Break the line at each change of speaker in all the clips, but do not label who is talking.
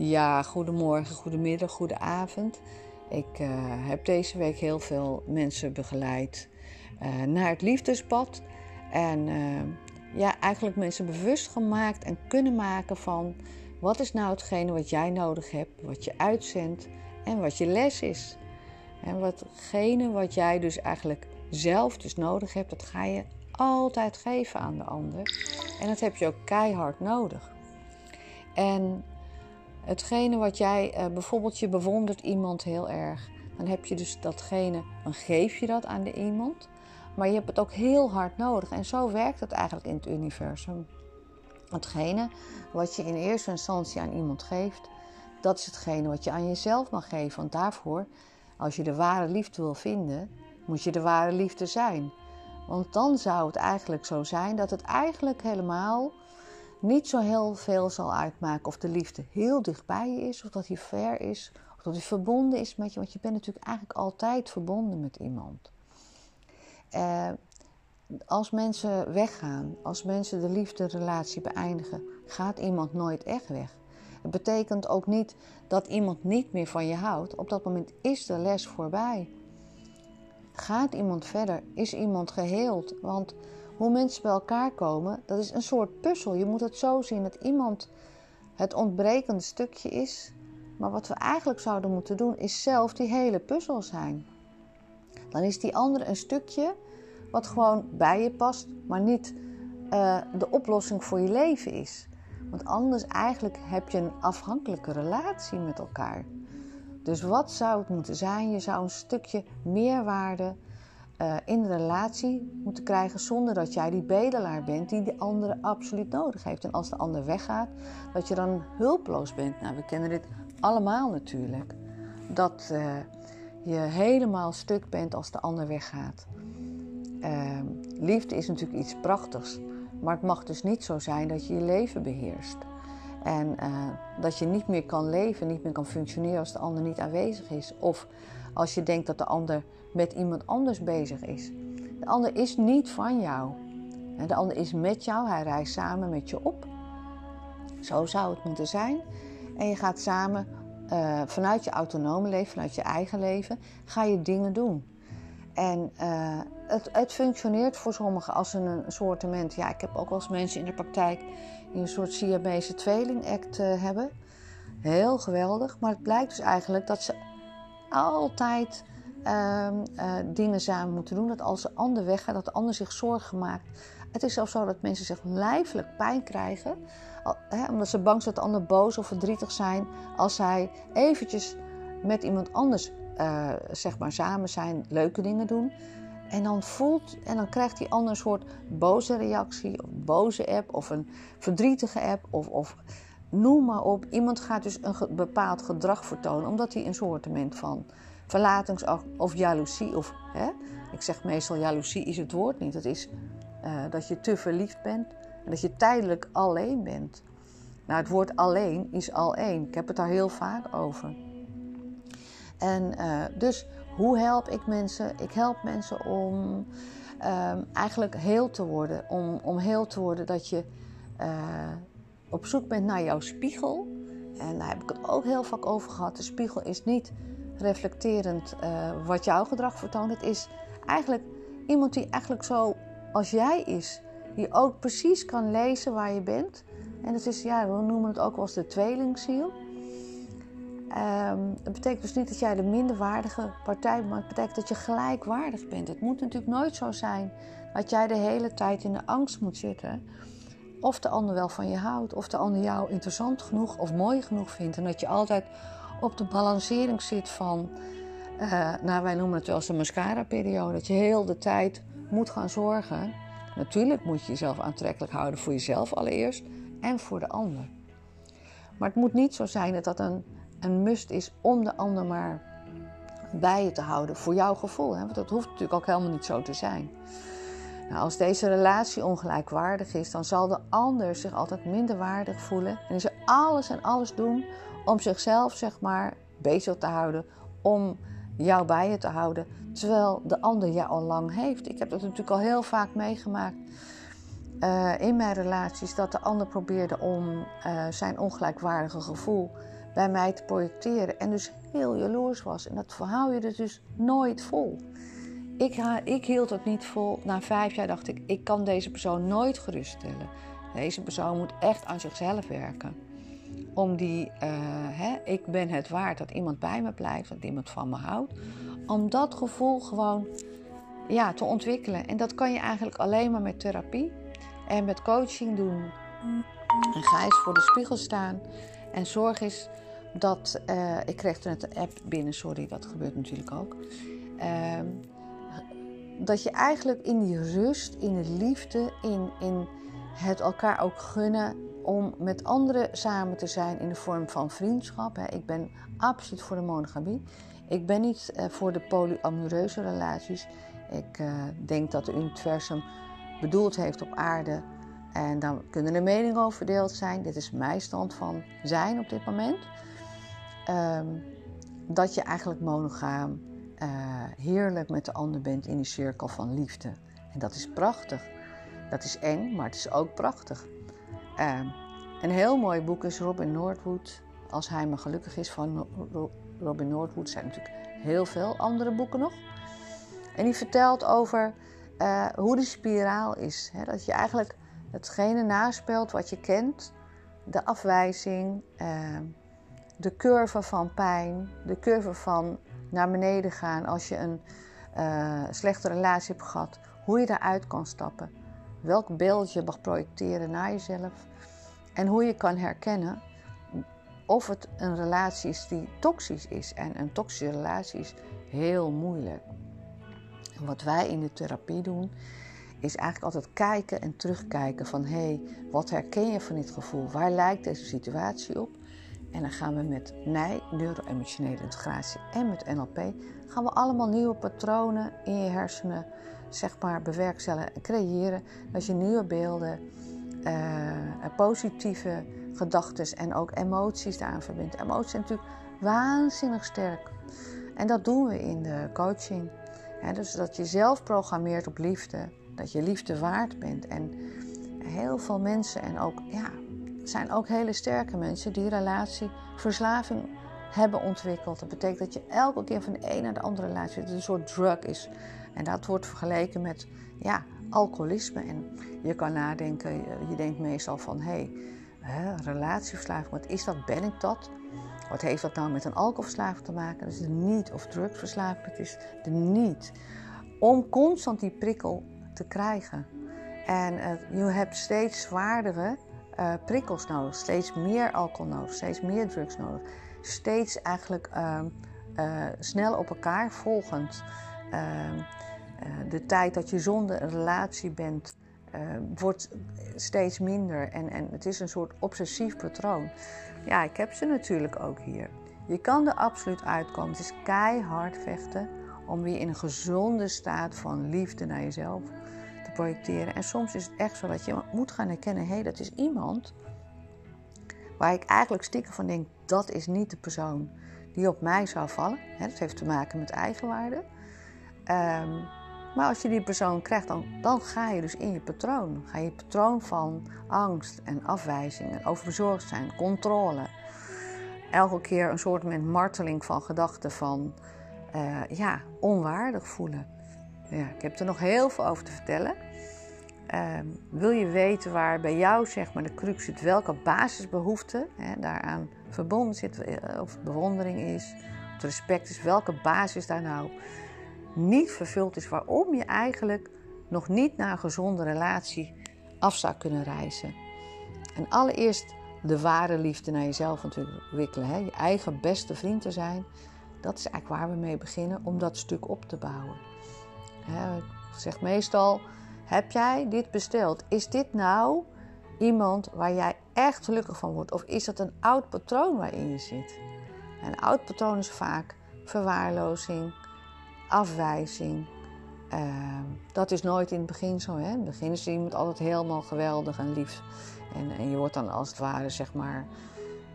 Ja, goedemorgen, goedemiddag, goedenavond. Ik uh, heb deze week heel veel mensen begeleid uh, naar het liefdespad. En uh, ja, eigenlijk mensen bewust gemaakt en kunnen maken van wat is nou hetgene wat jij nodig hebt, wat je uitzendt en wat je les is. En watgene wat jij dus eigenlijk zelf dus nodig hebt, dat ga je altijd geven aan de ander. En dat heb je ook keihard nodig. En hetgene wat jij, uh, bijvoorbeeld je bewondert iemand heel erg, dan heb je dus datgene, dan geef je dat aan de iemand. Maar je hebt het ook heel hard nodig. En zo werkt het eigenlijk in het universum. Hetgene wat je in eerste instantie aan iemand geeft, dat is hetgene wat je aan jezelf mag geven. Want daarvoor, als je de ware liefde wil vinden, moet je de ware liefde zijn. Want dan zou het eigenlijk zo zijn dat het eigenlijk helemaal niet zo heel veel zal uitmaken of de liefde heel dichtbij je is, of dat hij ver is, of dat hij verbonden is met je. Want je bent natuurlijk eigenlijk altijd verbonden met iemand. Uh, als mensen weggaan, als mensen de liefde-relatie beëindigen, gaat iemand nooit echt weg. Het betekent ook niet dat iemand niet meer van je houdt. Op dat moment is de les voorbij. Gaat iemand verder? Is iemand geheeld? Want hoe mensen bij elkaar komen, dat is een soort puzzel. Je moet het zo zien dat iemand het ontbrekende stukje is. Maar wat we eigenlijk zouden moeten doen, is zelf die hele puzzel zijn. Dan is die andere een stukje wat gewoon bij je past, maar niet uh, de oplossing voor je leven is. Want anders eigenlijk heb je een afhankelijke relatie met elkaar. Dus wat zou het moeten zijn? Je zou een stukje meerwaarde uh, in de relatie moeten krijgen zonder dat jij die bedelaar bent die de andere absoluut nodig heeft. En als de ander weggaat, dat je dan hulpeloos bent. Nou, we kennen dit allemaal natuurlijk. Dat uh, je helemaal stuk bent als de ander weggaat. Uh, liefde is natuurlijk iets prachtigs, maar het mag dus niet zo zijn dat je je leven beheerst. En uh, dat je niet meer kan leven, niet meer kan functioneren als de ander niet aanwezig is. Of als je denkt dat de ander met iemand anders bezig is. De ander is niet van jou. De ander is met jou, hij reist samen met je op. Zo zou het moeten zijn. En je gaat samen uh, vanuit je autonome leven, vanuit je eigen leven, ga je dingen doen. En uh, het, het, functioneert voor sommigen als een, een soortement. Ja, ik heb ook wel eens mensen in de praktijk die een soort Siamese tweeling-act uh, hebben. Heel geweldig. Maar het blijkt dus eigenlijk dat ze altijd uh, dingen samen moeten doen. Dat als de ander weggaat, dat de ander zich zorgen maakt. Het is zelfs zo dat mensen zich lijfelijk pijn krijgen. Hè, omdat ze bang zijn dat de ander boos of verdrietig zijn. Als zij eventjes met iemand anders uh, zeg maar samen zijn, leuke dingen doen. En dan voelt en dan krijgt die ander een soort boze reactie, of een boze app, of een verdrietige app, of, of noem maar op. Iemand gaat dus een bepaald gedrag vertonen, omdat hij een soortement van verlatingsangst of jaloezie, of hè, ik zeg meestal jaloezie is het woord niet. Dat is uh, dat je te verliefd bent en dat je tijdelijk alleen bent. Nou, het woord alleen is al één. Ik heb het daar heel vaak over. En uh, dus hoe help ik mensen? Ik help mensen om uh, eigenlijk heel te worden. Om, om heel te worden dat je uh, op zoek bent naar jouw spiegel. En daar heb ik het ook heel vaak over gehad. De spiegel is niet reflecterend uh, wat jouw gedrag vertoont. Het is eigenlijk iemand die eigenlijk zo als jij is. Die ook precies kan lezen waar je bent. En het is, ja, we noemen het ook wel de tweelingziel. Um, dat betekent dus niet dat jij de minderwaardige partij bent, maar het betekent dat je gelijkwaardig bent. Het moet natuurlijk nooit zo zijn dat jij de hele tijd in de angst moet zitten. Of de ander wel van je houdt, of de ander jou interessant genoeg of mooi genoeg vindt. En dat je altijd op de balancering zit van, uh, nou wij noemen het wel als de mascara-periode. Dat je heel de tijd moet gaan zorgen. Natuurlijk moet je jezelf aantrekkelijk houden voor jezelf allereerst en voor de ander. Maar het moet niet zo zijn dat dat een een must is om de ander maar bij je te houden voor jouw gevoel. Hè? Want dat hoeft natuurlijk ook helemaal niet zo te zijn. Nou, als deze relatie ongelijkwaardig is, dan zal de ander zich altijd minder waardig voelen. En is er alles en alles doen om zichzelf, zeg maar, bezig te houden. Om jou bij je te houden. Terwijl de ander jou al lang heeft. Ik heb dat natuurlijk al heel vaak meegemaakt. Uh, in mijn relaties dat de ander probeerde om uh, zijn ongelijkwaardige gevoel bij mij te projecteren. En dus heel jaloers was. En dat hou je dus nooit vol. Ik, ik hield het niet vol. Na vijf jaar dacht ik, ik kan deze persoon nooit geruststellen. Deze persoon moet echt aan zichzelf werken. Om die, uh, hè, ik ben het waard dat iemand bij me blijft, dat iemand van me houdt. Om dat gevoel gewoon ja, te ontwikkelen. En dat kan je eigenlijk alleen maar met therapie en met coaching doen. En ga eens voor de spiegel staan en zorg eens dat. Uh, ik kreeg er net een app binnen, sorry, dat gebeurt natuurlijk ook. Uh, dat je eigenlijk in die rust, in de liefde, in, in het elkaar ook gunnen om met anderen samen te zijn in de vorm van vriendschap. Ik ben absoluut voor de monogamie. Ik ben niet eh, voor de polyamoreuze relaties. Ik uh, denk dat het universum bedoeld heeft op aarde. En dan kunnen er meningen over verdeeld zijn. Dit is mijn stand van zijn op dit moment. Um, dat je eigenlijk monogaam uh, heerlijk met de ander bent in die cirkel van liefde. En dat is prachtig. Dat is eng, maar het is ook prachtig. Uh, een heel mooi boek is Robin Norwood. Als hij maar gelukkig is van Robin Norwood. Zijn natuurlijk heel veel andere boeken nog. En die vertelt over uh, hoe die spiraal is. Hè? Dat je eigenlijk hetgene naspeelt wat je kent. De afwijzing, uh, de curve van pijn, de curve van naar beneden gaan als je een uh, slechte relatie hebt gehad. Hoe je daaruit kan stappen. Welk beeld je mag projecteren naar jezelf. En hoe je kan herkennen of het een relatie is die toxisch is. En een toxische relatie is heel moeilijk. En wat wij in de therapie doen, is eigenlijk altijd kijken en terugkijken van hé, hey, wat herken je van dit gevoel? Waar lijkt deze situatie op? En dan gaan we met NIJ, neuro-emotionele integratie en met NLP, gaan we allemaal nieuwe patronen in je hersenen, zeg maar, bewerkstelligen en creëren. Dat je nieuwe beelden, uh, positieve gedachten en ook emoties daaraan verbindt. Emoties zijn natuurlijk waanzinnig sterk. En dat doen we in de coaching. dus dat je zelf programmeert op liefde. Dat je liefde waard bent. En heel veel mensen en ook ja, zijn ook hele sterke mensen die relatieverslaving hebben ontwikkeld. Dat betekent dat je elke keer van de een naar de andere relatie het een soort drug is. En dat wordt vergeleken met ja, alcoholisme. En je kan nadenken, je denkt meestal van hé, hey, relatieverslaving, wat is dat? Ben ik dat? Wat heeft dat nou met een alcoholverslaving te maken? Dat is de niet of drugsverslaving, het is de niet. Om constant die prikkel te krijgen. En uh, je hebt steeds zwaardere uh, prikkels nodig, steeds meer alcohol nodig, steeds meer drugs nodig. Steeds eigenlijk uh, uh, snel op elkaar volgend. Ehm, eh, de tijd dat je zonder een relatie bent, wordt steeds minder. En, en het is een soort obsessief patroon. Ja, ik heb ze natuurlijk ook hier. Je kan er absoluut uitkomen. Het is keihard vechten om weer in een gezonde staat van liefde naar jezelf projecteren. En soms is het echt zo dat je moet gaan herkennen: hé, hey, dat is iemand waar ik eigenlijk stiekem van denk: dat is niet de persoon die op mij zou vallen. dat heeft te maken met eigenwaarde. Um, maar als je die persoon krijgt, dan, dan ga je dus in je patroon. Ga je patroon van angst en afwijzing en overbezorgd zijn, controle. Elke keer een soort met marteling van gedachten van uh, ja, onwaardig voelen. Ja, ik heb er nog heel veel over te vertellen. Ehm, wil je weten waar bij jou zeg maar, de crux zit, welke basisbehoefte hè, daaraan verbonden zit, eh, of bewondering is, of respect is, welke basis daar nou niet vervuld is, waarom je eigenlijk nog niet naar een gezonde relatie af zou kunnen reizen. En allereerst de ware liefde naar jezelf ontwikkelen, hè, je eigen beste vriend te zijn. Dat is eigenlijk waar we mee beginnen om dat stuk op te bouwen. Hè, ik zeg meestal heb jij dit besteld? Is dit nou iemand waar jij echt gelukkig van wordt? Of is dat een oud patroon waarin je zit? Een oud patroon is vaak verwaarlozing, afwijzing. Uh, dat is nooit in het begin zo. Hè? In het begin is iemand altijd helemaal geweldig en lief. En, en, je wordt dan als het ware, zeg maar.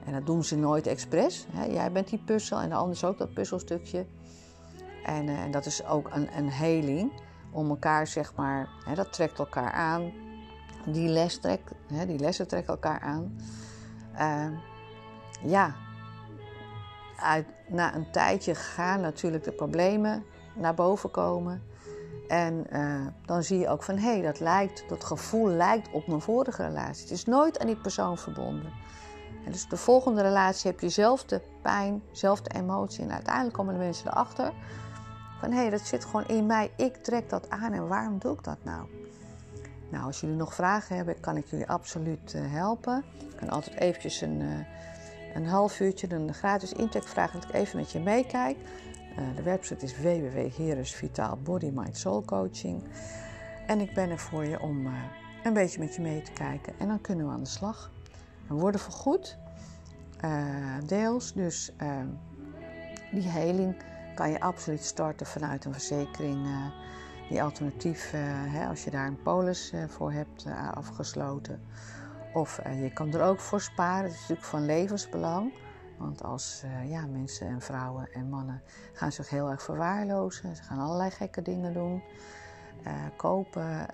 En dat doen ze nooit expres. Hè? Jij bent die puzzel en de ander is ook dat puzzelstukje. En, uh, en dat is ook een, een heling om elkaar, zeg maar, hè, dat trekt elkaar aan. Die, les trekt, hè, die lessen trekken elkaar aan. Uh, ja, na een tijdje gaan natuurlijk de problemen naar boven komen. En uh, dan zie je ook van, hé, hey, dat lijkt, dat gevoel lijkt op mijn vorige relatie. Het is nooit aan die persoon verbonden. En dus de volgende relatie heb je dezelfde pijn, dezelfde emotie. En uiteindelijk komen de mensen erachter van, hé, hey, dat zit gewoon in mij. Ik trek dat aan en waarom doe ik dat nou? Nou, als jullie nog vragen hebben, kan ik jullie absoluut uh, helpen. Ik kan altijd eventjes een, uh, een half uurtje, een gratis intake vragen dat ik even met je meekijk. Uh, de website is Body Mind. En ik ben er voor je om een beetje met je mee te kijken. En dan kunnen we aan de slag. We worden vergoed, deels. Dus die heling kan je absoluut starten vanuit een verzekering die alternatief, hè, als je daar een polis voor hebt afgesloten. Of je kan er ook voor sparen. Het is natuurlijk van levensbelang. Want als ja, mensen en vrouwen en mannen gaan zich heel erg verwaarlozen. Ze gaan allerlei gekke dingen doen. Kopen,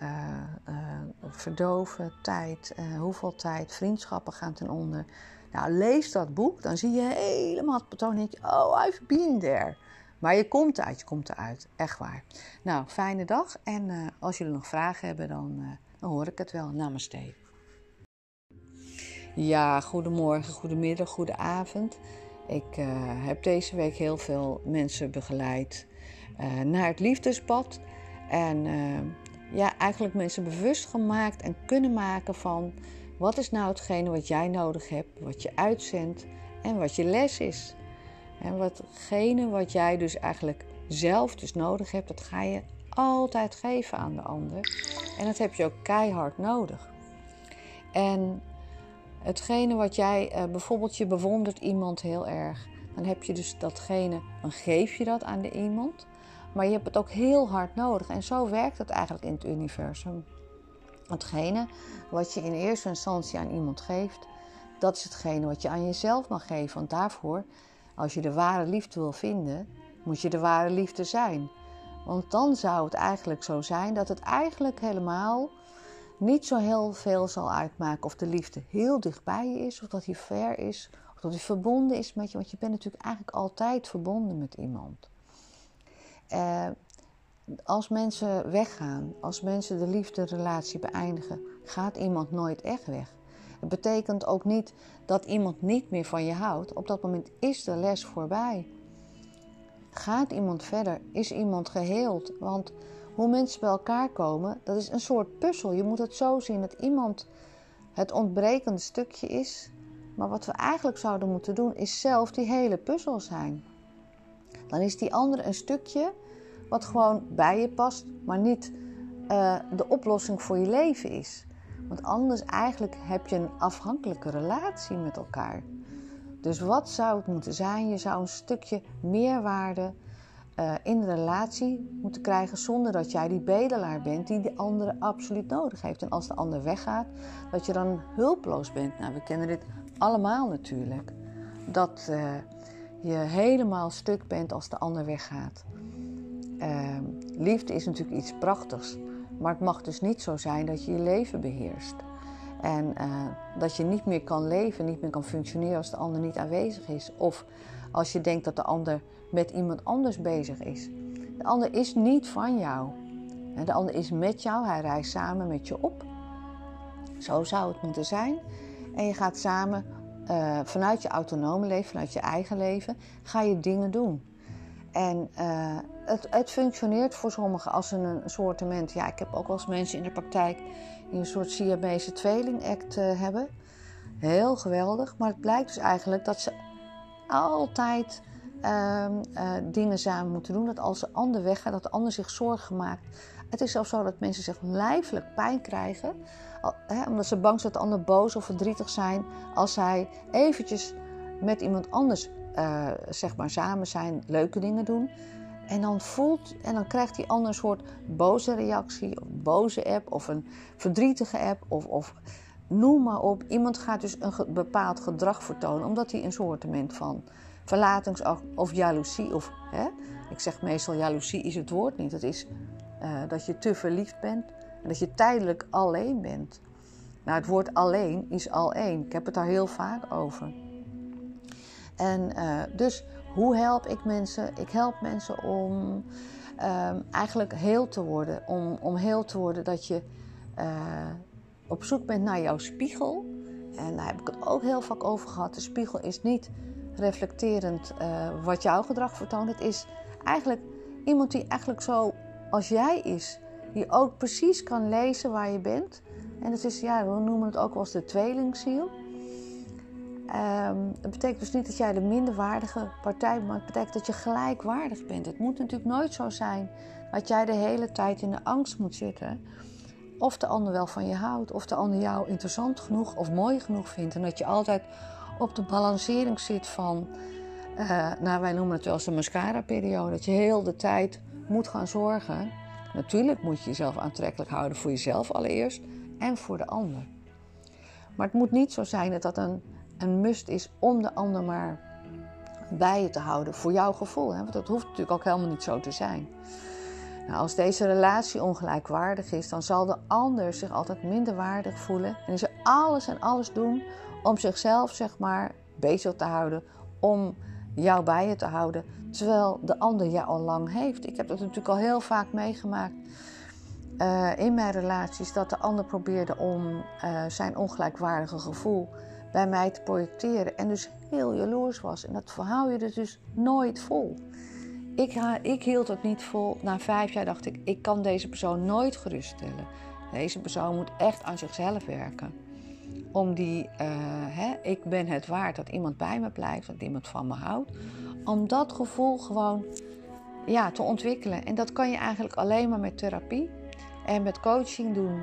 verdoven, tijd, hoeveel tijd, vriendschappen gaan ten onder. Nou, lees dat boek, dan zie je helemaal het patroon oh, I've been there. Maar je komt eruit, je komt eruit. Echt waar. Nou, fijne dag. En uh, als jullie nog vragen hebben, dan, uh, dan hoor ik het wel. Namaste. Ja, goedemorgen, goedemiddag, goedenavond. Ik uh, heb deze week heel veel mensen begeleid naar het liefdespad. En ja, eigenlijk mensen bewust gemaakt en kunnen maken van... wat is nou hetgene wat jij nodig hebt, wat je uitzendt en wat je les is. En watgene wat jij dus eigenlijk zelf dus nodig hebt, dat ga je altijd geven aan de ander. En dat heb je ook keihard nodig. En hetgene wat jij, uh, bijvoorbeeld je bewondert iemand heel erg, dan heb je dus datgene, dan geef je dat aan de iemand. Maar je hebt het ook heel hard nodig. En zo werkt het eigenlijk in het universum. Hetgene wat je in eerste instantie aan iemand geeft, dat is hetgene wat je aan jezelf mag geven. Want daarvoor als je de ware liefde wil vinden, moet je de ware liefde zijn. Want dan zou het eigenlijk zo zijn dat het eigenlijk helemaal niet zo heel veel zal uitmaken of de liefde heel dichtbij je is, of dat hij ver is, of dat hij verbonden is met je. Want je bent natuurlijk eigenlijk altijd verbonden met iemand. Uh, als mensen weggaan, als mensen de liefde-relatie beëindigen, gaat iemand nooit echt weg. Het betekent ook niet dat iemand niet meer van je houdt. Op dat moment is de les voorbij. Gaat iemand verder? Is iemand geheeld? Want hoe mensen bij elkaar komen, dat is een soort puzzel. Je moet het zo zien dat iemand het ontbrekende stukje is. Maar wat we eigenlijk zouden moeten doen, is zelf die hele puzzel zijn. Dan is die andere een stukje wat gewoon bij je past, maar niet uh, de oplossing voor je leven is. Want anders eigenlijk heb je een afhankelijke relatie met elkaar. Dus wat zou het moeten zijn? Je zou een stukje meerwaarde uh, in de relatie moeten krijgen zonder dat jij die bedelaar bent die de andere absoluut nodig heeft. En als de ander weggaat, dat je dan hulpeloos bent. Nou, we kennen dit allemaal natuurlijk. Dat uh, je helemaal stuk bent als de ander weggaat. Uh, liefde is natuurlijk iets prachtigs. Maar het mag dus niet zo zijn dat je je leven beheerst. En uh, dat je niet meer kan leven, niet meer kan functioneren als de ander niet aanwezig is. Of als je denkt dat de ander met iemand anders bezig is. De ander is niet van jou. De ander is met jou, hij reist samen met je op. Zo zou het moeten zijn. En je gaat samen uh, vanuit je autonome leven, vanuit je eigen leven, ga je dingen doen. En uh, het, het, functioneert voor sommigen als een, een soortement. Ja, ik heb ook wel eens mensen in de praktijk die een soort Siamese tweeling-act uh, hebben. Heel geweldig. Maar het blijkt dus eigenlijk dat ze altijd uh, uh, dingen samen moeten doen. Dat als de ander weggaat, dat de ander zich zorgen maakt. Het is zelfs zo dat mensen zich lijfelijk pijn krijgen. hè, omdat ze bang zijn dat de ander boos of verdrietig zijn. Als zij eventjes met iemand anders uh, zeg maar samen zijn, leuke dingen doen. En dan voelt en dan krijgt die ander een soort boze reactie, of boze app, of een verdrietige app, of, of noem maar op. Iemand gaat dus een bepaald gedrag vertonen, omdat hij een soort van verlatingsangst of jaloezie, of hè, ik zeg meestal jaloezie is het woord niet. Het is uh, dat je te verliefd bent en dat je tijdelijk alleen bent. Nou, het woord alleen is al één. Ik heb het daar heel vaak over. En dus hoe help ik mensen? Ik help mensen om ehm, eigenlijk heel te worden. Om, om heel te worden dat je op zoek bent naar jouw spiegel. En daar heb ik het ook heel vaak over gehad. De spiegel is niet reflecterend wat jouw gedrag vertoont. Het is eigenlijk iemand die eigenlijk zo als jij is. Die ook precies kan lezen waar je bent. En het is, ja, we noemen het ook wel eens de tweelingziel. Um, het betekent dus niet dat jij de minderwaardige partij bent, maar het betekent dat je gelijkwaardig bent. Het moet natuurlijk nooit zo zijn dat jij de hele tijd in de angst moet zitten. Of de ander wel van je houdt, of de ander jou interessant genoeg of mooi genoeg vindt. En dat je altijd op de balancering zit van, uh, nou wij noemen het wel eens de mascara-periode. Dat je heel de tijd moet gaan zorgen. Natuurlijk moet je jezelf aantrekkelijk houden voor jezelf allereerst en voor de ander. Maar het moet niet zo zijn dat dat een, een must is om de ander maar bij je te houden voor jouw gevoel. Hè? Want dat hoeft natuurlijk ook helemaal niet zo te zijn. Nou, als deze relatie ongelijkwaardig is, dan zal de ander zich altijd minder waardig voelen. En is er alles en alles doen om zichzelf, zeg maar, bezig te houden. Om jou bij je te houden. Terwijl de ander jou al lang heeft. Ik heb dat natuurlijk al heel vaak meegemaakt. Uh, in mijn relaties dat de ander probeerde om uh, zijn ongelijkwaardige gevoel bij mij te projecteren en dus heel jaloers was. En dat verhaal je er dus nooit vol. Ik, ik hield het niet vol. Na vijf jaar dacht ik, ik kan deze persoon nooit geruststellen. Deze persoon moet echt aan zichzelf werken. Om die, uh, hè, ik ben het waard dat iemand bij me blijft, dat iemand van me houdt. Om dat gevoel gewoon ja, te ontwikkelen. En dat kan je eigenlijk alleen maar met therapie en met coaching doen.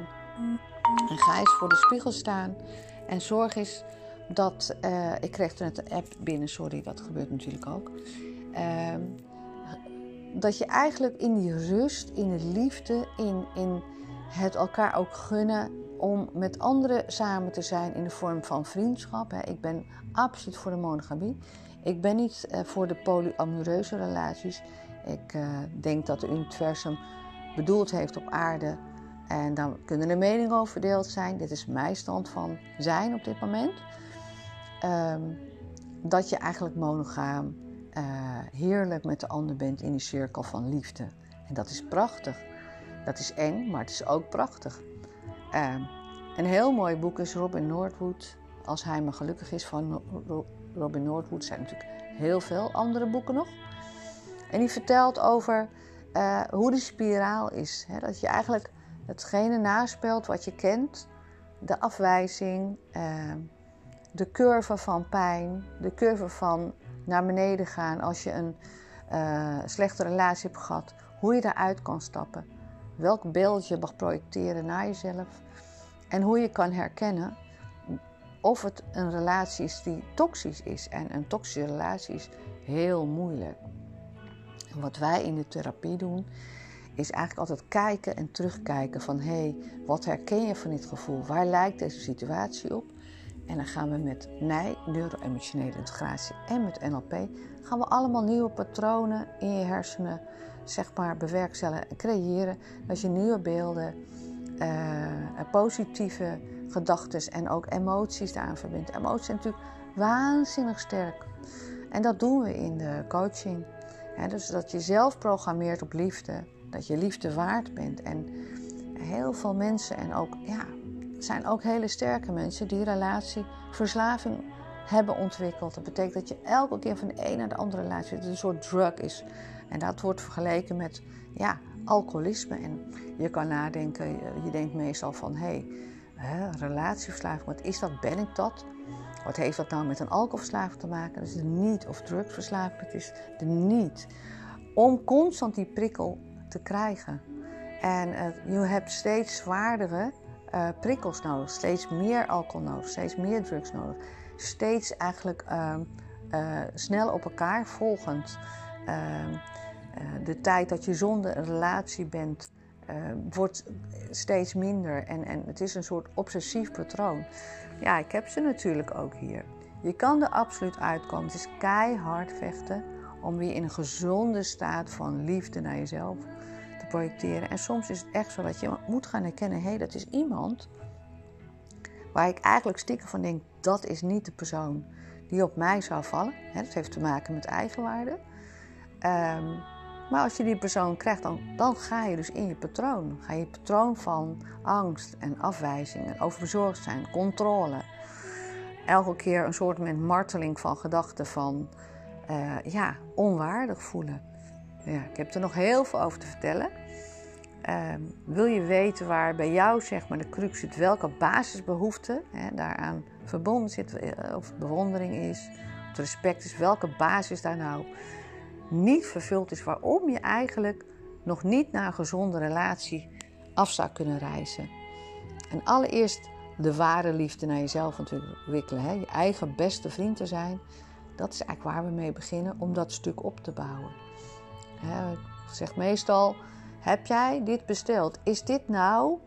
En ga eens voor de spiegel staan. En zorg eens dat. Uh, ik kreeg net de app binnen, sorry, dat gebeurt natuurlijk ook. Uh, dat je eigenlijk in die rust, in de liefde, in, in het elkaar ook gunnen om met anderen samen te zijn in de vorm van vriendschap. Ik ben absoluut voor de monogamie. Ik ben niet uh, voor de polyamoreuze relaties. Ik uh, denk dat het universum bedoeld heeft op aarde. En dan kunnen er meningen over verdeeld zijn. Dit is mijn stand van zijn op dit moment. Um, dat je eigenlijk monogaam uh, heerlijk met de ander bent in die cirkel van liefde. En dat is prachtig. Dat is eng, maar het is ook prachtig. Uh, een heel mooi boek is Robin Norwood. Als hij maar gelukkig is van Robin Norwood. Zijn natuurlijk heel veel andere boeken nog. En die vertelt over uh, hoe die spiraal is. Hè? Dat je eigenlijk hetgene naspeelt wat je kent. De afwijzing, uh, de curve van pijn, de curve van naar beneden gaan als je een uh, slechte relatie hebt gehad. Hoe je daaruit kan stappen. Welk beeld je mag projecteren naar jezelf. En hoe je kan herkennen of het een relatie is die toxisch is. En een toxische relatie is heel moeilijk. Wat wij in de therapie doen, is eigenlijk altijd kijken en terugkijken van hé, hey, wat herken je van dit gevoel? Waar lijkt deze situatie op? En dan gaan we met NIJ, neuro-emotionele integratie en met NLP, gaan we allemaal nieuwe patronen in je hersenen, zeg maar, bewerkstelligen en creëren. Dat je nieuwe beelden, uh, positieve gedachten en ook emoties daaraan verbindt. Emoties zijn natuurlijk waanzinnig sterk. En dat doen we in de coaching. dus dat je zelf programmeert op liefde. Dat je liefde waard bent. En heel veel mensen, en ook, ja, zijn ook hele sterke mensen die relatieverslaving hebben ontwikkeld. Dat betekent dat je elke keer van de een naar de andere relatie het een soort drug is. En dat wordt vergeleken met ja, alcoholisme. En je kan nadenken, je denkt meestal van hé, hey, relatieverslaving, wat is dat? Ben ik dat? Wat heeft dat nou met een alcoholverslaving te maken? Dat is de niet of drugsverslaving, het is de niet. Om constant die prikkel te krijgen. En je hebt steeds zwaardere uh, prikkels nodig, steeds meer alcohol nodig, steeds meer drugs nodig. Steeds eigenlijk uh, uh, snel op elkaar volgend. Ehm, eh, de tijd dat je zonder een relatie bent, wordt steeds minder. En, en het is een soort obsessief patroon. Ja, ik heb ze natuurlijk ook hier. Je kan er absoluut uitkomen. Het is keihard vechten om weer in een gezonde staat van liefde naar jezelf te projecteren. En soms is het echt zo dat je moet gaan herkennen: hé, hey, dat is iemand waar ik eigenlijk stiekem van denk: dat is niet de persoon die op mij zou vallen. dat heeft te maken met eigenwaarde. Um, maar als je die persoon krijgt, dan, dan ga je dus in je patroon. ga je patroon van angst en afwijzing en overbezorgd zijn, controle. Elke keer een soort met marteling van gedachten van uh, ja, onwaardig voelen. Ja, ik heb er nog heel veel over te vertellen. Uh, wil je weten waar bij jou zeg maar, de crux zit, welke basisbehoefte hè, daaraan verbonden zit, eh, of bewondering is, of respect is, welke basis daar nou niet vervuld is, waarom je eigenlijk nog niet naar een gezonde relatie af zou kunnen reizen. En allereerst de ware liefde naar jezelf ontwikkelen. Hè? Je eigen beste vriend te zijn. Dat is eigenlijk waar we mee beginnen om dat stuk op te bouwen. Ik zeg meestal: heb jij dit besteld? Is dit nou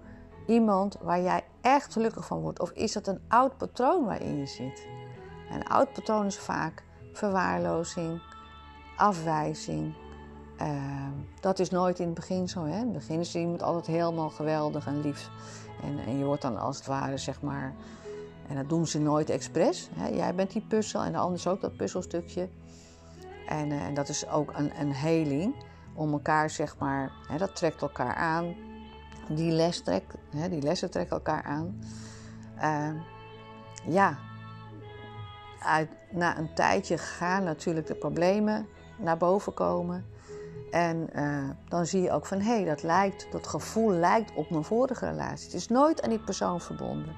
iemand waar jij echt gelukkig van wordt? Of is dat een oud patroon waarin je zit? Een oud patroon is vaak verwaarlozing, afwijzing. Ehm, dat is nooit in het begin zo. Hè? In het begin is iemand altijd helemaal geweldig en lief. En, en, je wordt dan als het ware, zeg maar. En dat doen ze nooit expres. Hè? Jij bent die puzzel en de ander is ook dat puzzelstukje. En, uh, en dat is ook een, een. Om elkaar, zeg maar, hè, dat trekt elkaar aan. Die, les trekt, hè, die lessen trekken elkaar aan. Uh, ja, na een tijdje gaan natuurlijk de problemen naar boven komen. En uh, dan zie je ook van hé, hey, dat lijkt, dat gevoel lijkt op mijn vorige relatie. Het is nooit aan die persoon verbonden.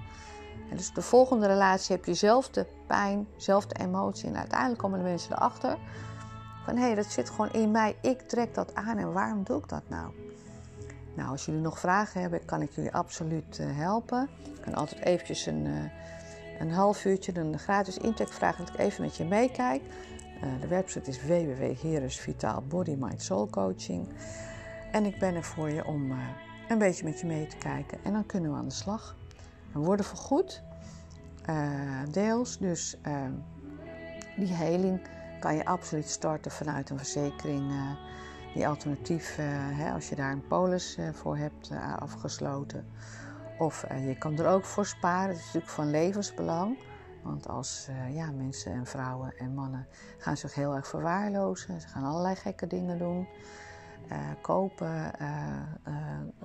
En dus de volgende relatie heb je dezelfde pijn, dezelfde emotie. En uiteindelijk komen de mensen erachter van hé, hey, dat zit gewoon in mij. Ik trek dat aan en waarom doe ik dat nou? Nou, als jullie nog vragen hebben, kan ik jullie absoluut uh, helpen. Ik kan altijd eventjes een, uh, een half uurtje een gratis intake vragen dat ik even met je meekijk. Uh, de website is www.heresvitaal Body Mind Soul Coaching. En ik ben er voor je om een beetje met je mee te kijken. En dan kunnen we aan de slag. We worden vergoed. Deels. Dus die heling kan je absoluut starten vanuit een verzekering. die alternatief, hè, als je daar een polis voor hebt afgesloten. Of je kan er ook voor sparen. Dat is natuurlijk van levensbelang. Want als ja, mensen en vrouwen en mannen gaan zich heel erg verwaarlozen. Ze gaan allerlei gekke dingen doen. Kopen,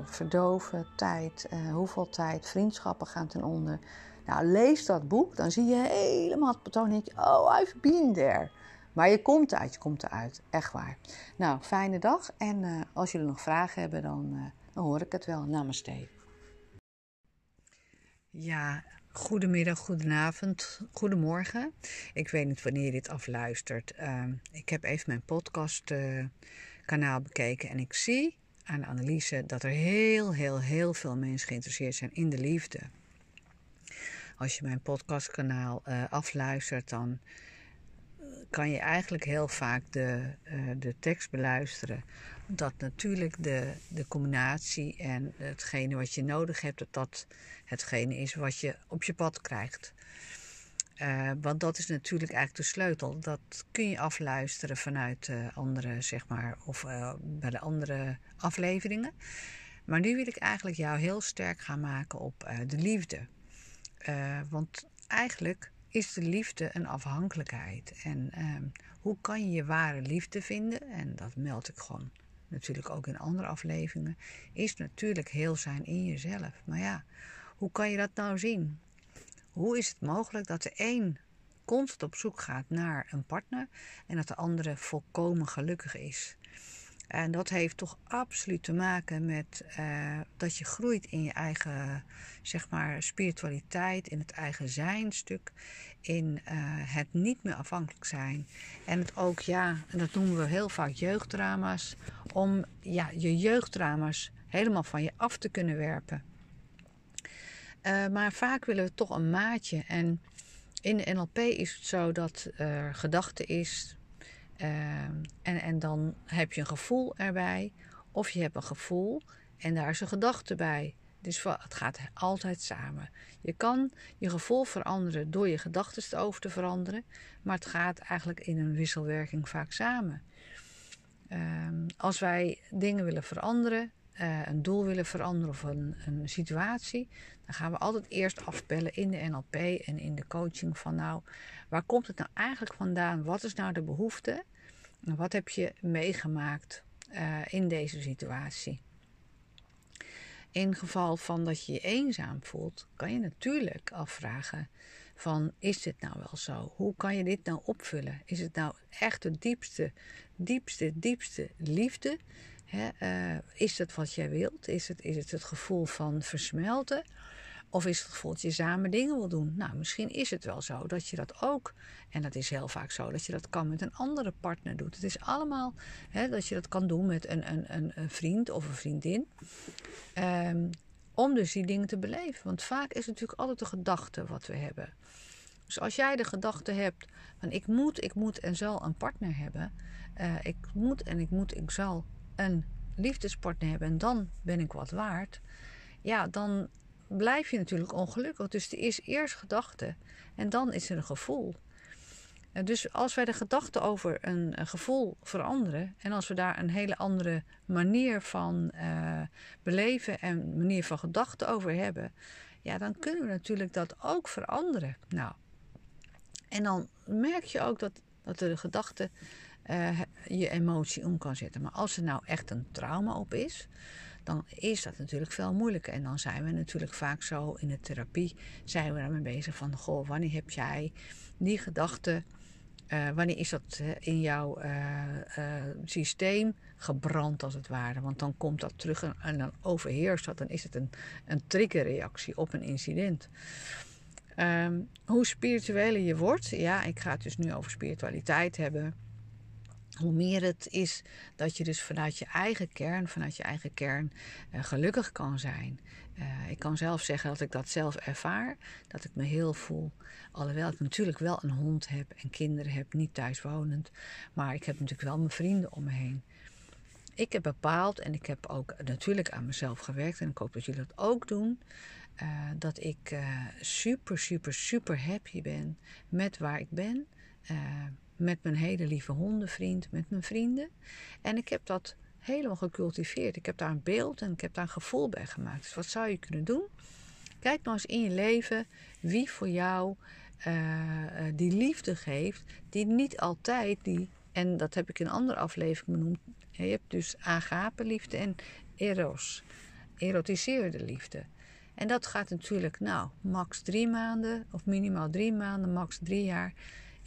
verdoven, tijd, hoeveel tijd, vriendschappen gaan ten onder. Nou, lees dat boek, dan zie je helemaal het patroon. Oh, I've been there. Maar je komt eruit, je komt eruit. Echt waar. Nou, fijne dag. En als jullie nog vragen hebben, dan, dan hoor ik het wel. Namaste. Ja, Goedemiddag, goedenavond, goedemorgen. Ik weet niet wanneer je dit afluistert. Uh, ik heb even mijn podcastkanaal uh, bekeken en ik zie aan de analyse dat er heel, heel, heel veel mensen geïnteresseerd zijn in de liefde. Als je mijn podcastkanaal afluistert, dan kan je eigenlijk heel vaak de, uh, de tekst beluisteren. Dat natuurlijk de, de combinatie en hetgene wat je nodig hebt, dat dat hetgene is wat je op je pad krijgt. Uh, want dat is natuurlijk eigenlijk de sleutel. Dat kun je afluisteren vanuit uh, andere, zeg maar, of bij de andere afleveringen. Maar nu wil ik eigenlijk jou heel sterk gaan maken op de liefde. want eigenlijk is de liefde een afhankelijkheid. En ehm, hoe kan je je ware liefde vinden? En dat meld ik gewoon natuurlijk ook in andere afleveringen. Is natuurlijk heel zijn in jezelf. Maar ja, hoe kan je dat nou zien? Hoe is het mogelijk dat de een constant op zoek gaat naar een partner en dat de andere volkomen gelukkig is? En dat heeft toch absoluut te maken met uh, dat je groeit in je eigen, zeg maar, spiritualiteit, in het eigen zijnstuk, in uh, het niet meer afhankelijk zijn. En het ook, ja, en dat noemen we heel vaak jeugddrama's, om ja, je jeugddrama's helemaal van je af te kunnen werpen. Uh, maar vaak willen we toch een maatje. En in de NLP is het zo dat er gedachte is, Ehm, en, en dan heb je een gevoel erbij. Of je hebt een gevoel en daar is een gedachte bij. Dus het gaat altijd samen. Je kan je gevoel veranderen door je gedachten over te veranderen. Maar het gaat eigenlijk in een wisselwerking vaak samen. Um, als wij dingen willen veranderen, uh, een doel willen veranderen of een, een, situatie, dan gaan we altijd eerst afpellen in de NLP en in de coaching van nou, waar komt het nou eigenlijk vandaan? Wat is nou de behoefte? Wat heb je meegemaakt uh, in deze situatie? In geval van dat je je eenzaam voelt, kan je natuurlijk afvragen van is dit nou wel zo? Hoe kan je dit nou opvullen? Is het nou echt de diepste, diepste, diepste liefde? Uh, is het wat jij wilt? Is het, is het het gevoel van versmelten? Of is het gevoel dat je samen dingen wil doen? Nou, misschien is het wel zo dat je dat ook, en dat is heel vaak zo, dat je dat kan met een andere partner doet. Het is allemaal dat je dat kan doen met een, een, een, vriend of een vriendin. Um, om dus die dingen te beleven. Want vaak is het natuurlijk altijd de gedachte wat we hebben. Dus als jij de gedachte hebt van ik moet, ik moet en zal een partner hebben. Uh, ik moet en ik moet, ik zal een liefdespartner hebben en dan ben ik wat waard. Ja, dan blijf je natuurlijk ongelukkig. Dus er is eerst gedachte en dan is er een gevoel. Dus als wij de gedachte over een, gevoel veranderen en als we daar een hele andere manier van uh, beleven en manier van gedachten over hebben, ja, dan kunnen we natuurlijk dat ook veranderen. Nou, en dan merk je ook dat, dat de gedachte uh, je emotie om kan zetten. Maar als er nou echt een trauma op is, dan is dat natuurlijk veel moeilijker. En dan zijn we natuurlijk vaak zo in de therapie, zijn we daarmee bezig van, goh, wanneer heb jij die gedachte, uh, wanneer is dat uh, in jouw systeem gebrand als het ware? Want dan komt dat terug en, dan overheerst dat, dan is het een, een triggerreactie op een incident. Um, hoe spiritueler je wordt, ja, ik ga het dus nu over spiritualiteit hebben hoe meer het is dat je dus vanuit je eigen kern, vanuit je eigen kern uh, gelukkig kan zijn. Uh, ik kan zelf zeggen dat ik dat zelf ervaar, dat ik me heel voel. Alhoewel ik natuurlijk wel een hond heb en kinderen heb, niet thuiswonend. Maar ik heb natuurlijk wel mijn vrienden om me heen. Ik heb bepaald, en ik heb ook natuurlijk aan mezelf gewerkt, en ik hoop dat jullie dat ook doen, uh, dat ik super, super, super happy ben met waar ik ben met mijn hele lieve hondenvriend, met mijn vrienden. En ik heb dat helemaal gecultiveerd. Ik heb daar een beeld en ik heb daar een gevoel bij gemaakt. Dus wat zou je kunnen doen? Kijk nou eens in je leven wie voor jou uh, die liefde geeft, die niet altijd die, en dat heb ik in een andere aflevering benoemd. Je hebt dus agape liefde en eros, erotiseerde liefde. En dat gaat natuurlijk, nou, max drie maanden of minimaal drie maanden, max drie jaar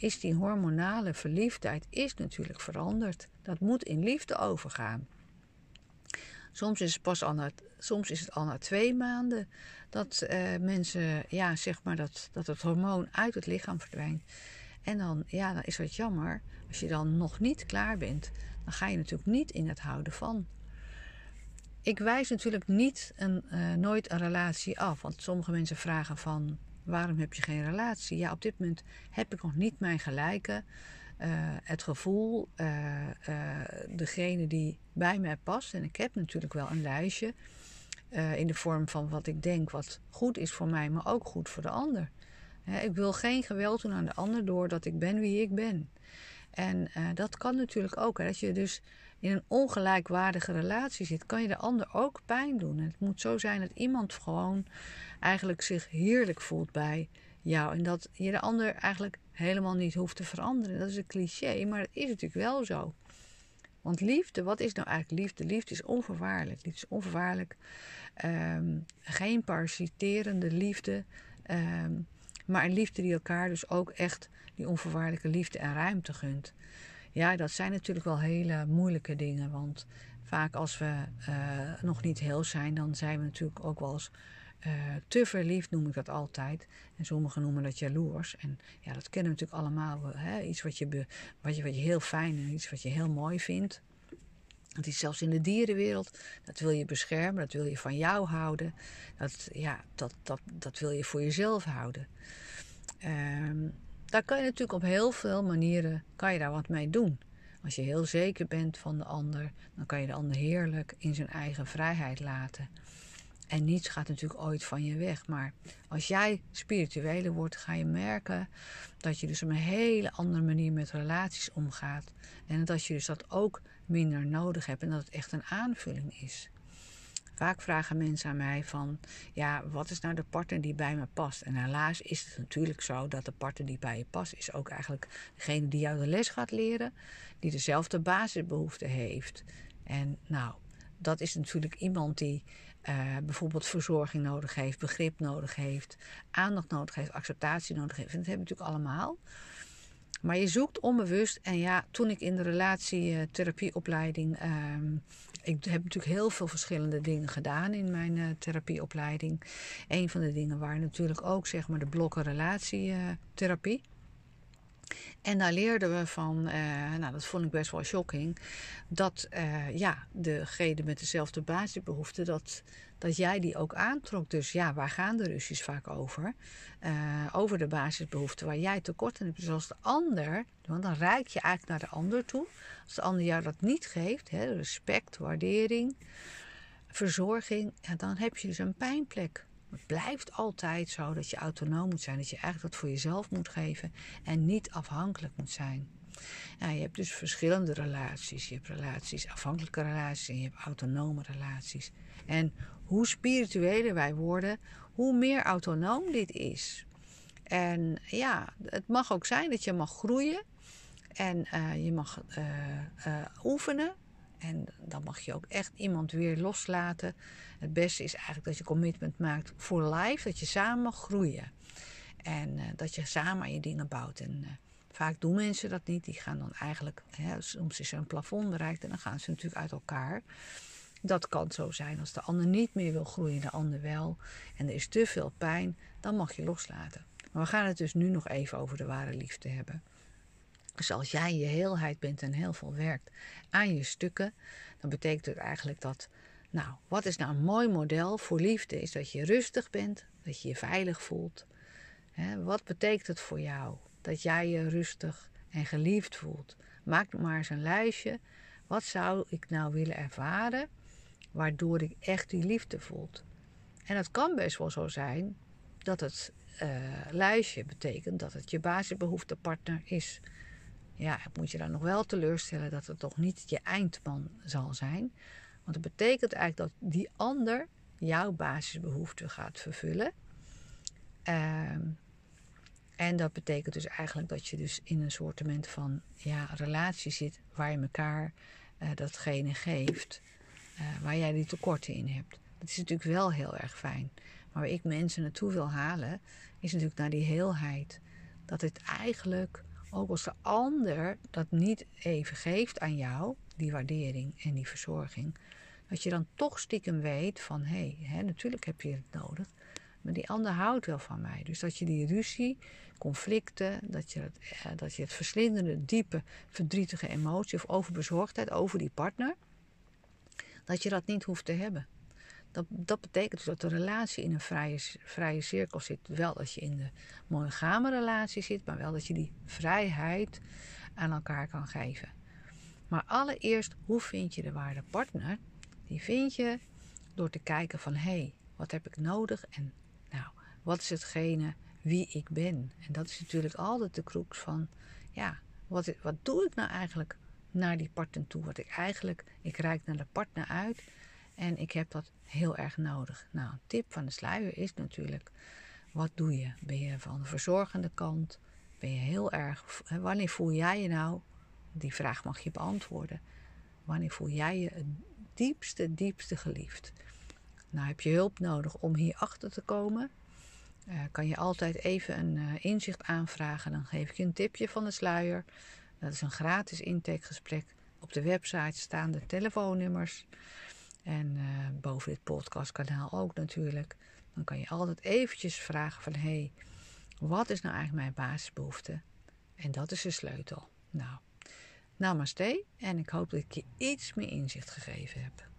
is die hormonale verliefdheid is natuurlijk veranderd. Dat moet in liefde overgaan. Soms is het pas al na, soms is het al na twee maanden dat uh, mensen, ja, zeg maar, dat, dat het hormoon uit het lichaam verdwijnt. En dan, ja, dan is het jammer. Als je dan nog niet klaar bent, dan ga je natuurlijk niet in het houden van. Ik wijs natuurlijk niet een, uh, nooit een relatie af. Want sommige mensen vragen van, Waarom heb je geen relatie? Ja, op dit moment heb ik nog niet mijn gelijke. Uh, het gevoel, uh, uh, degene die bij mij past. En ik heb natuurlijk wel een lijstje in de vorm van wat ik denk wat goed is voor mij, maar ook goed voor de ander. ik wil geen geweld doen aan de ander doordat ik ben wie ik ben. En dat kan natuurlijk ook. Hè, dat je dus in een ongelijkwaardige relatie zit, kan je de ander ook pijn doen. En het moet zo zijn dat iemand gewoon eigenlijk zich heerlijk voelt bij jou. En dat je de ander eigenlijk helemaal niet hoeft te veranderen. Dat is een cliché, maar het is natuurlijk wel zo. Want liefde, wat is nou eigenlijk liefde? Liefde is onvoorwaardelijk. Liefde is onvoorwaardelijk. Ehm, geen parasiterende liefde. Ehm, maar een liefde die elkaar dus ook echt die onvoorwaardelijke liefde en ruimte gunt. Ja, dat zijn natuurlijk wel hele moeilijke dingen. Want vaak als we uh, nog niet heel zijn, dan zijn we natuurlijk ook wel eens uh, te verliefd, noem ik dat altijd. En sommigen noemen dat jaloers. En ja, dat kennen we natuurlijk allemaal. Hè? Iets wat je, wat, je, wat je heel fijn en iets wat je heel mooi vindt. Dat is zelfs in de dierenwereld. Dat wil je beschermen, dat wil je van jou houden. Dat, ja, dat, dat, dat wil je voor jezelf houden. Um, daar kan je natuurlijk op heel veel manieren kan je daar wat mee doen. Als je heel zeker bent van de ander, dan kan je de ander heerlijk in zijn eigen vrijheid laten. En niets gaat natuurlijk ooit van je weg. Maar als jij spiritueler wordt, ga je merken dat je dus op een hele andere manier met relaties omgaat. En dat je dus dat ook minder nodig hebt en dat het echt een aanvulling is. Vaak vragen mensen aan mij van, ja, wat is nou de partner die bij me past? En helaas is het natuurlijk zo dat de partner die bij je past, is ook eigenlijk degene die jou de les gaat leren, die dezelfde basisbehoeften heeft. En nou, dat is natuurlijk iemand die uh, bijvoorbeeld verzorging nodig heeft, begrip nodig heeft, aandacht nodig heeft, acceptatie nodig heeft. En dat hebben we natuurlijk allemaal. Maar je zoekt onbewust. En ja, toen ik in de relatietherapieopleiding. Uh, ik heb natuurlijk heel veel verschillende dingen gedaan in mijn uh, therapieopleiding. Een van de dingen waren natuurlijk ook zeg maar de blokken relatietherapie. En daar leerden we van, uh, nou dat vond ik best wel shocking, dat uh, ja, degene met dezelfde basisbehoeften, dat, dat jij die ook aantrok. Dus ja, waar gaan de ruzies vaak over? Uh, over de basisbehoeften waar jij tekort in hebt. Dus als de ander, want dan reik je eigenlijk naar de ander toe. Als de ander jou dat niet geeft, hè, respect, waardering, verzorging, ja, dan heb je dus een pijnplek. Het blijft altijd zo dat je autonoom moet zijn. Dat je eigenlijk wat voor jezelf moet geven en niet afhankelijk moet zijn. Ja, je hebt dus verschillende relaties. Je hebt relaties, afhankelijke relaties en je hebt autonome relaties. En hoe spiritueler wij worden, hoe meer autonoom dit is. En ja, het mag ook zijn dat je mag groeien en uh, je mag uh, uh, oefenen. En dan mag je ook echt iemand weer loslaten. Het beste is eigenlijk dat je commitment maakt voor life, dat je samen groeien. En dat je samen aan je dingen bouwt. En vaak doen mensen dat niet. Die gaan dan eigenlijk, hè, soms is er een plafond bereikt en dan gaan ze natuurlijk uit elkaar. Dat kan zo zijn. Als de ander niet meer wil groeien, de ander wel. En er is te veel pijn, dan mag je loslaten. Maar we gaan het dus nu nog even over de ware liefde hebben. Dus als jij je heelheid bent en heel veel werkt aan je stukken, dan betekent het eigenlijk dat, nou, wat is nou een mooi model voor liefde? Is dat je rustig bent, dat je je veilig voelt. wat betekent het voor jou dat jij je rustig en geliefd voelt? Maak maar eens een lijstje. Wat zou ik nou willen ervaren waardoor ik echt die liefde voelt? En het kan best wel zo zijn dat het uh, lijstje betekent dat het je basisbehoeftepartner is ja, moet je dan nog wel teleurstellen dat het toch niet je eindman zal zijn. Want dat betekent eigenlijk dat die ander jouw basisbehoeften gaat vervullen. Uh, en dat betekent dus eigenlijk dat je dus in een soort van ja, relatie zit waar je elkaar uh, datgene geeft uh, waar jij die tekorten in hebt. Dat is natuurlijk wel heel erg fijn. Maar waar ik mensen naartoe wil halen, is natuurlijk naar die heelheid. Dat het eigenlijk ook als de ander dat niet even geeft aan jou, die waardering en die verzorging, dat je dan toch stiekem weet van hé, hey, natuurlijk heb je het nodig, maar die ander houdt wel van mij. Dus dat je die ruzie, conflicten, dat je eh, dat je het verslindende, diepe, verdrietige emotie of overbezorgdheid over die partner, dat je dat niet hoeft te hebben. Dat, dat betekent dus dat de relatie in een vrije, vrije cirkel zit. Wel dat je in de monogame relatie zit, maar wel dat je die vrijheid aan elkaar kan geven. Maar allereerst, hoe vind je de waarde partner? Die vind je door te kijken van hé, hey, wat heb ik nodig en nou, wat is hetgene wie ik ben? En dat is natuurlijk altijd de crux van ja, wat, wat doe ik nou eigenlijk naar die partner toe? Wat ik eigenlijk, ik reik naar de partner uit en ik heb dat heel erg nodig. Nou, een tip van de sluier is natuurlijk: wat doe je? Ben je van de verzorgende kant? Ben je heel erg. Wanneer voel jij je nou? Die vraag mag je beantwoorden. Wanneer voel jij je het diepste, diepste geliefd? Nou, heb je hulp nodig om hier achter te komen? Uh, kan je altijd even een uh, inzicht aanvragen. Dan geef ik je een tipje van de sluier. Dat is een gratis intakegesprek. Op de website staan de telefoonnummers. En uh, boven dit podcastkanaal ook natuurlijk. Dan kan je altijd eventjes vragen van... hé, hey, wat is nou eigenlijk mijn basisbehoefte? En dat is de sleutel. Nou, namaste. En ik hoop dat ik je iets meer inzicht gegeven heb.